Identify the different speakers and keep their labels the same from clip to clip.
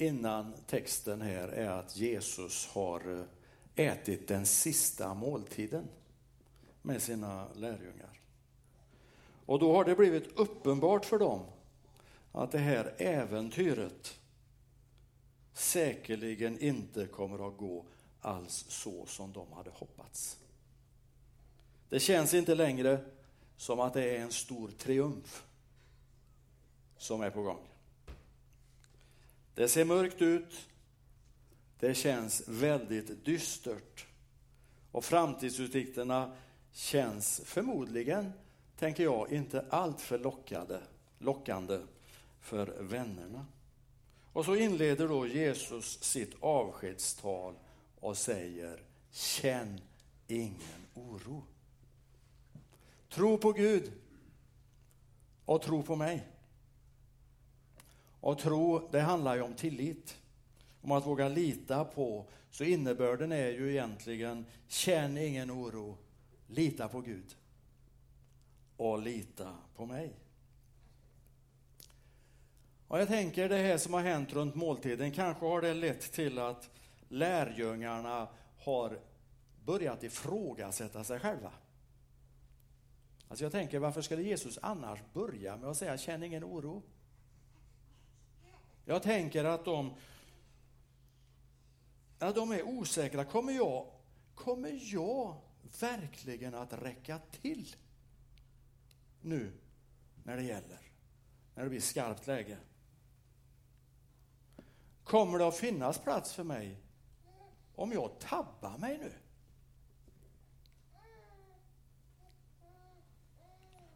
Speaker 1: innan texten här är att Jesus har eh, ätit den sista måltiden med sina lärjungar. Och då har det blivit uppenbart för dem att det här äventyret säkerligen inte kommer att gå alls så som de hade hoppats. Det känns inte längre som att det är en stor triumf som är på gång. Det ser mörkt ut. Det känns väldigt dystert. Och framtidsutsikterna känns förmodligen, tänker jag, inte alltför lockade, lockande för vännerna. Och så inleder då Jesus sitt avskedstal och säger Känn ingen oro. Tro på Gud och tro på mig. Och tro, det handlar ju om tillit. Om att våga lita på. Så innebörden är ju egentligen, känn ingen oro, lita på Gud. Och lita på mig. Och jag tänker det här som har hänt runt måltiden, kanske har det lett till att lärjungarna har börjat ifrågasätta sig själva. Alltså jag tänker, varför skulle Jesus annars börja med att säga känn ingen oro? Jag tänker att de, att de är osäkra. Kommer jag, kommer jag verkligen att räcka till nu när det gäller? När det blir skarpt läge? Kommer det att finnas plats för mig om jag tabbar mig nu?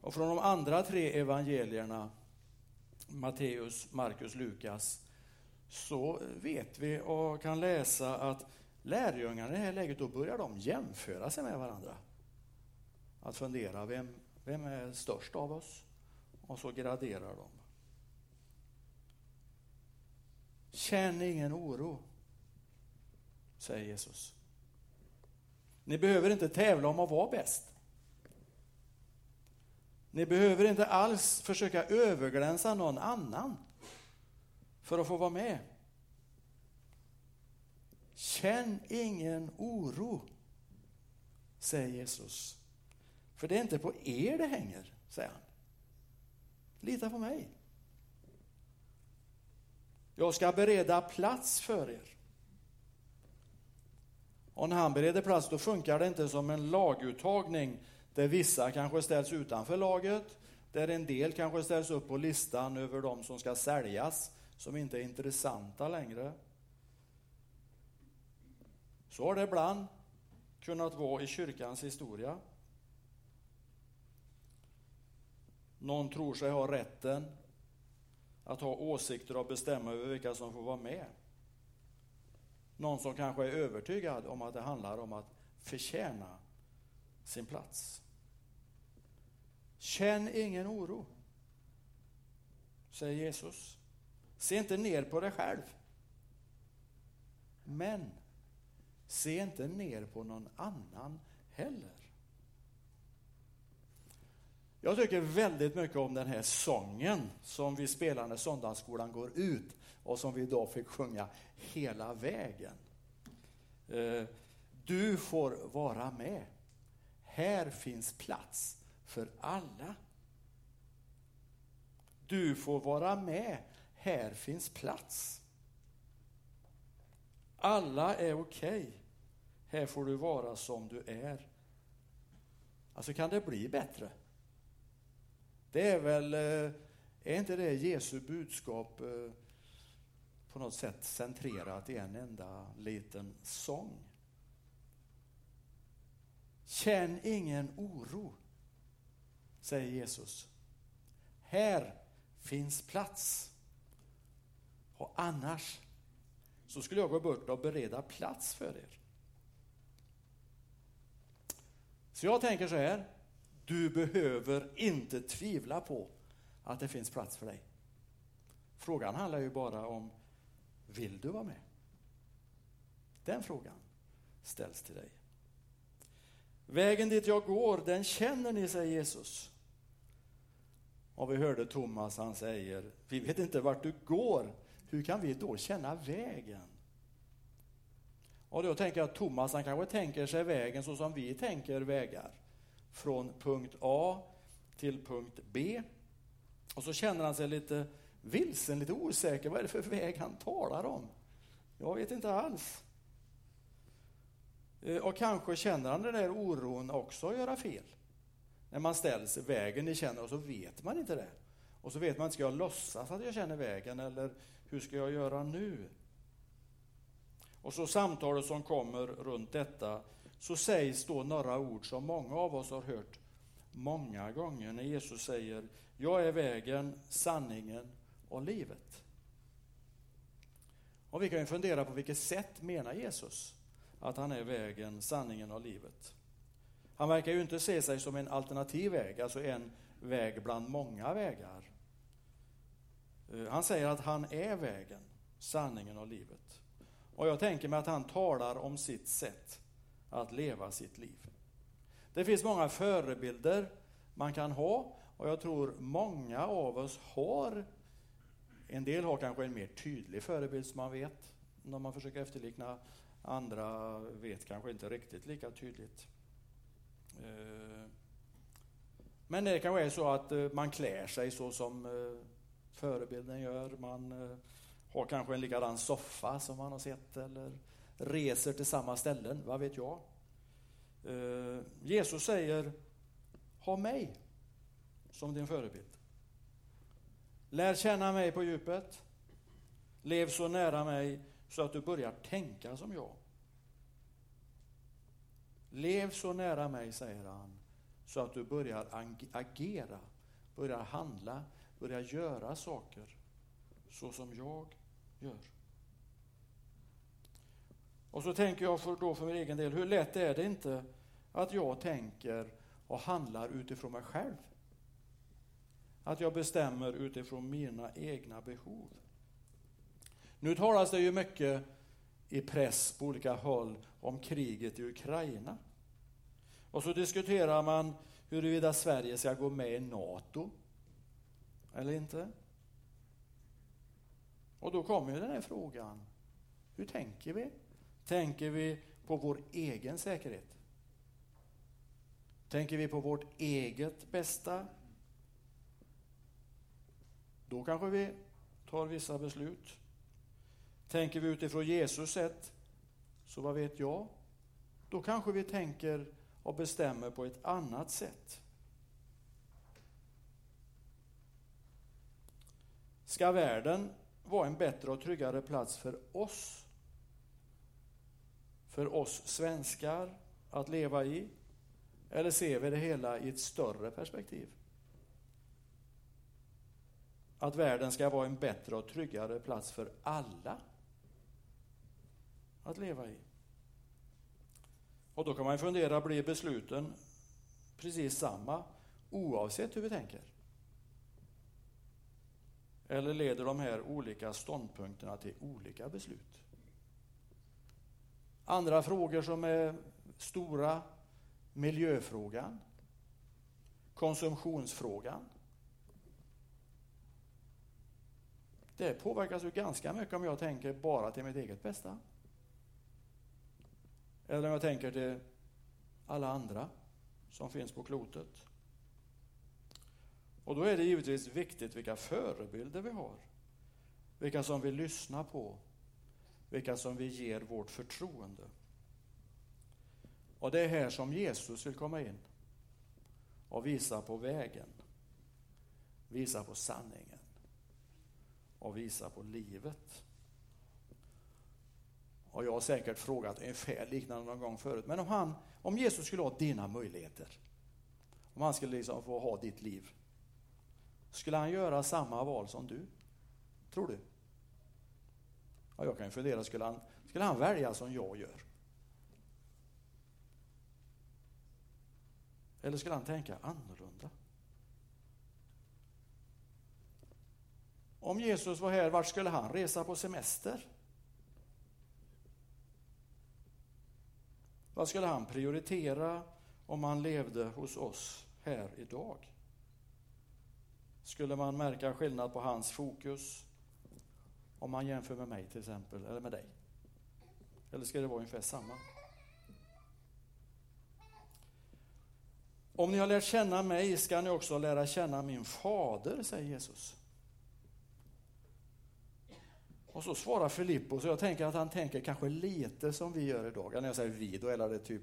Speaker 1: Och från de andra tre evangelierna Matteus, Markus, Lukas så vet vi och kan läsa att lärjungarna i det här läget då börjar de jämföra sig med varandra. Att fundera, vem, vem är störst av oss? Och så graderar de. Känn ingen oro, säger Jesus. Ni behöver inte tävla om att vara bäst. Ni behöver inte alls försöka överglänsa någon annan för att få vara med. Känn ingen oro, säger Jesus. För det är inte på er det hänger, säger han. Lita på mig. Jag ska bereda plats för er. Och när han bereder plats då funkar det inte som en laguttagning där vissa kanske ställs utanför laget, där en del kanske ställs upp på listan över de som ska säljas, som inte är intressanta längre. Så har det ibland kunnat vara i kyrkans historia. Någon tror sig ha rätten att ha åsikter och bestämma över vilka som får vara med. Någon som kanske är övertygad om att det handlar om att förtjäna sin plats. Känn ingen oro, säger Jesus. Se inte ner på dig själv. Men se inte ner på någon annan heller. Jag tycker väldigt mycket om den här sången som vi spelar när söndagsskolan går ut och som vi idag fick sjunga hela vägen. Eh, du får vara med. Här finns plats för alla. Du får vara med. Här finns plats. Alla är okej. Okay. Här får du vara som du är. Alltså kan det bli bättre? Det är väl, eh, är inte det Jesu budskap eh, på något sätt centrerat i en enda liten sång? Känn ingen oro säger Jesus. Här finns plats. Och annars så skulle jag gå bort och bereda plats för er. Så jag tänker så här, du behöver inte tvivla på att det finns plats för dig. Frågan handlar ju bara om, vill du vara med? Den frågan ställs till dig. Vägen dit jag går, den känner ni, säger Jesus. Och vi hörde Thomas, han säger, vi vet inte vart du går, hur kan vi då känna vägen? Och då tänker jag att Thomas han kanske tänker sig vägen så som vi tänker vägar. Från punkt A till punkt B. Och så känner han sig lite vilsen, lite osäker. Vad är det för väg han talar om? Jag vet inte alls. Eh, och kanske känner han den där oron också att göra fel. När man ställs i vägen ni känner och så vet man inte det. Och så vet man inte, ska jag låtsas att jag känner vägen eller hur ska jag göra nu? Och så samtalet som kommer runt detta, så sägs då några ord som många av oss har hört många gånger när Jesus säger Jag är vägen, sanningen och livet. Och vi kan ju fundera på vilket sätt menar Jesus att han är vägen, sanningen och livet. Han verkar ju inte se sig som en alternativ väg, alltså en väg bland många vägar. Eh, han säger att han är vägen, sanningen och livet. Och jag tänker mig att han talar om sitt sätt att leva sitt liv. Det finns många förebilder man kan ha och jag tror många av oss har, en del har kanske en mer tydlig förebild som man vet när man försöker efterlikna, andra vet kanske inte riktigt lika tydligt. Eh, men det kanske är så att eh, man klär sig så som eh, förebilden gör. Man har kanske en likadan soffa som man har sett eller reser till samma ställen, vad vet jag. Jesus säger, ha mig som din förebild. Lär känna mig på djupet. Lev så nära mig så att du börjar tänka som jag. Lev så nära mig, säger han, så att du börjar agera, börjar handla börjar göra saker så som jag gör. Och så tänker jag för, då för min egen del, hur lätt är det inte att jag tänker och handlar utifrån mig själv? Att jag bestämmer utifrån mina egna behov. Nu talas det ju mycket i press på olika håll om kriget i Ukraina. Och så diskuterar man huruvida Sverige ska gå med i NATO eller inte? Och då kommer ju den här frågan. Hur tänker vi? Tänker vi på vår egen säkerhet? Tänker vi på vårt eget bästa? Då kanske vi tar vissa beslut. Tänker vi utifrån Jesus sätt, så vad vet jag? Då kanske vi tänker och bestämmer på ett annat sätt. Ska världen vara en bättre och tryggare plats för oss? För oss svenskar att leva i? Eller ser vi det hela i ett större perspektiv? Att världen ska vara en bättre och tryggare plats för alla att leva i. Och då kan man fundera, blir besluten precis samma oavsett hur vi tänker? Eller leder de här olika ståndpunkterna till olika beslut? Andra frågor som är stora, miljöfrågan, konsumtionsfrågan. Det påverkas ju ganska mycket om jag tänker bara till mitt eget bästa. Eller om jag tänker till alla andra som finns på klotet. Och då är det givetvis viktigt vilka förebilder vi har. Vilka som vi lyssnar på. Vilka som vi ger vårt förtroende. Och det är här som Jesus vill komma in och visa på vägen. Visa på sanningen. Och visa på livet. Och jag har säkert frågat ungefär liknande någon gång förut. Men om, han, om Jesus skulle ha dina möjligheter. Om han skulle liksom få ha ditt liv. Skulle han göra samma val som du? Tror du? Ja, jag kan ju fundera, skulle han, skulle han välja som jag gör? Eller skulle han tänka annorlunda? Om Jesus var här, vart skulle han resa på semester? Vad skulle han prioritera om han levde hos oss här idag? skulle man märka skillnad på hans fokus Om man jämför med mig till exempel, eller med dig. Eller ska det vara ungefär samma? Om ni har lärt känna mig ska ni också lära känna min fader, säger Jesus. Och så svarar Filippos, och jag tänker att han tänker kanske lite som vi gör idag. När jag säger vi, då är det typ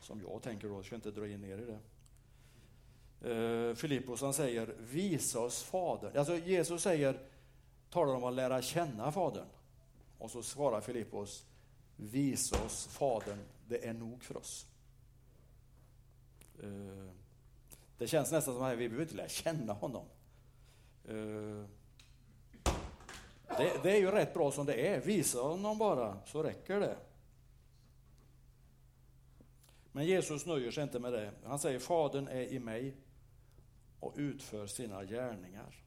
Speaker 1: som jag tänker då, jag ska inte dra in er i det. Uh, Filippos han säger, visa oss Fadern. Alltså Jesus säger, talar om att lära känna Fadern. Och så svarar Filippos, visa oss Fadern, det är nog för oss. Uh, det känns nästan som att vi behöver inte lära känna honom. Uh, det, det, är ju rätt bra som det är. Visa honom bara, så räcker det. Men Jesus nöjer sig inte med det. Han säger Fadern är i mig och utför sina gärningar.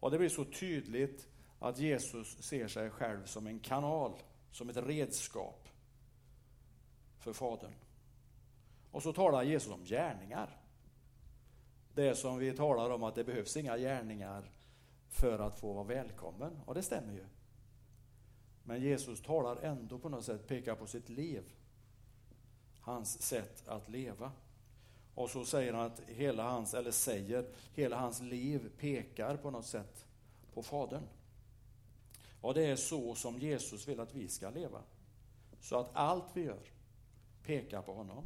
Speaker 1: Och det blir så tydligt att Jesus ser sig själv som en kanal, som ett redskap för Fadern. Och så talar Jesus om gärningar. Det som vi talar om att det behövs inga gärningar för att få vara välkommen. Och det stämmer ju. Men Jesus talar ändå på något sätt, pekar på sitt liv. Hans sätt att leva. Och så säger han att hela hans, eller säger, hela hans liv pekar på något sätt på Fadern. Och det är så som Jesus vill att vi ska leva. Så att allt vi gör pekar på honom.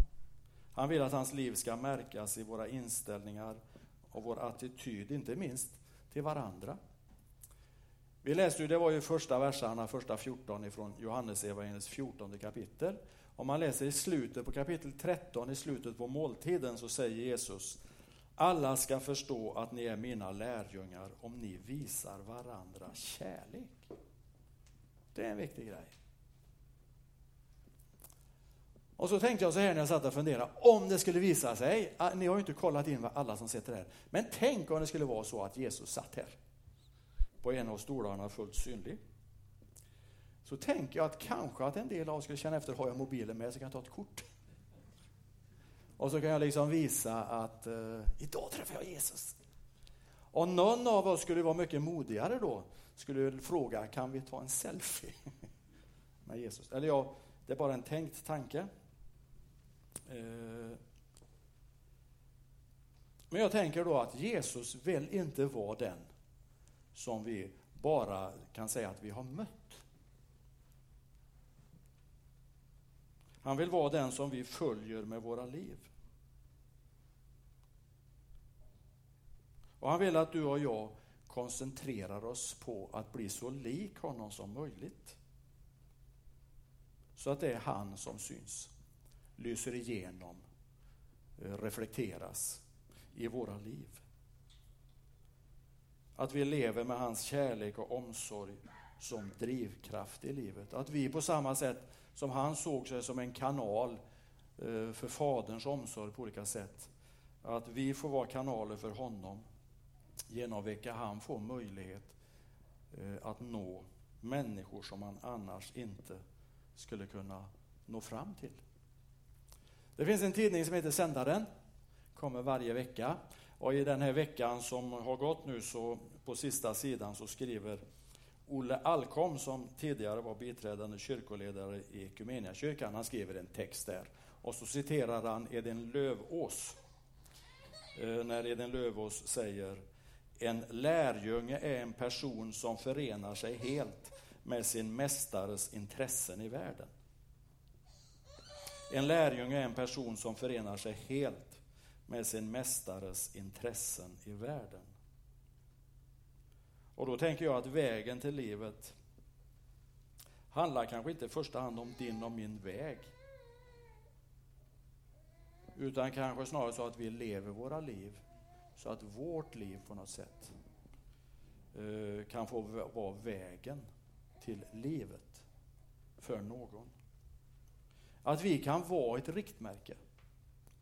Speaker 1: Han vill att hans liv ska märkas i våra inställningar och vår attityd, inte minst till varandra. Vi läste ju, det var ju första verserna, första 14 ifrån Johannes evangeliets 14 kapitel. Om man läser i slutet på kapitel 13, i slutet på måltiden, så säger Jesus alla ska förstå att ni är mina lärjungar om ni visar varandra kärlek. Det är en viktig grej. Och så tänkte jag så här när jag satt och funderade, om det skulle visa sig, ah, ni har ju inte kollat in alla som sitter här, men tänk om det skulle vara så att Jesus satt här på en av stolarna fullt synlig. Så tänker jag att kanske att en del av oss skulle känna efter, har jag mobilen med så kan jag ta ett kort. Och så kan jag liksom visa att eh, idag träffar jag Jesus. Och någon av oss skulle vara mycket modigare då, skulle fråga, kan vi ta en selfie med Jesus? Eller ja, det är bara en tänkt tanke. Eh, men jag tänker då att Jesus vill inte vara den som vi bara kan säga att vi har mött. Han vill vara den som vi följer med våra liv. Och han vill att du och jag koncentrerar oss på att bli så lik honom som möjligt. Så att det är han som syns, lyser igenom, eh, reflekteras i våra liv. Att vi lever med hans kärlek och omsorg som drivkraft i livet. Att vi på samma sätt som han såg sig som en kanal eh, för Faderns omsorg på olika sätt, att vi får vara kanaler för honom genom vilka han får möjlighet eh, att nå människor som han annars inte skulle kunna nå fram till. Det finns en tidning som heter Sändaren, kommer varje vecka. Och i den här veckan som har gått nu så på sista sidan så skriver Olle Alkom som tidigare var biträdande kyrkoledare i Equmeniakyrkan, han skriver en text där. Och så citerar han Edin Lövås. Eh, när Edin Lövås säger en lärjunge är en person som förenar sig helt med sin mästares intressen i världen. En lärjunge är en person som förenar sig helt med sin mästares intressen i världen. Och då tänker jag att vägen till livet handlar kanske inte i första hand om din och min väg. Utan kanske snarare så att vi lever våra liv så att vårt liv på något sätt eh, kan få vara vägen till livet för någon. Att vi kan vara ett riktmärke.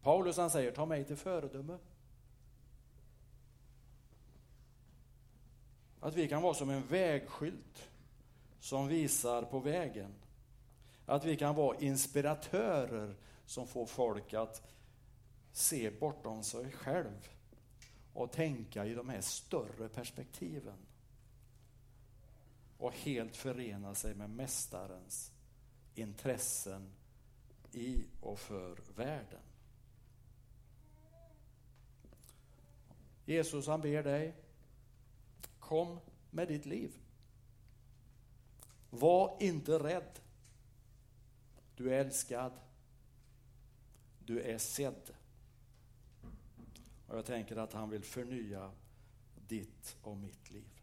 Speaker 1: Paulus han säger, ta mig till föredöme. Att vi kan vara som en vägskylt som visar på vägen. Att vi kan vara inspiratörer som får folk att se bortom sig själv och tänka i de här större perspektiven. och helt förena sig med Mästarens intressen i och för världen. Jesus han ber dig, kom med ditt liv. Var inte rädd. Du är älskad. Du är sedd. Och jag tänker att han vill förnya ditt och mitt liv.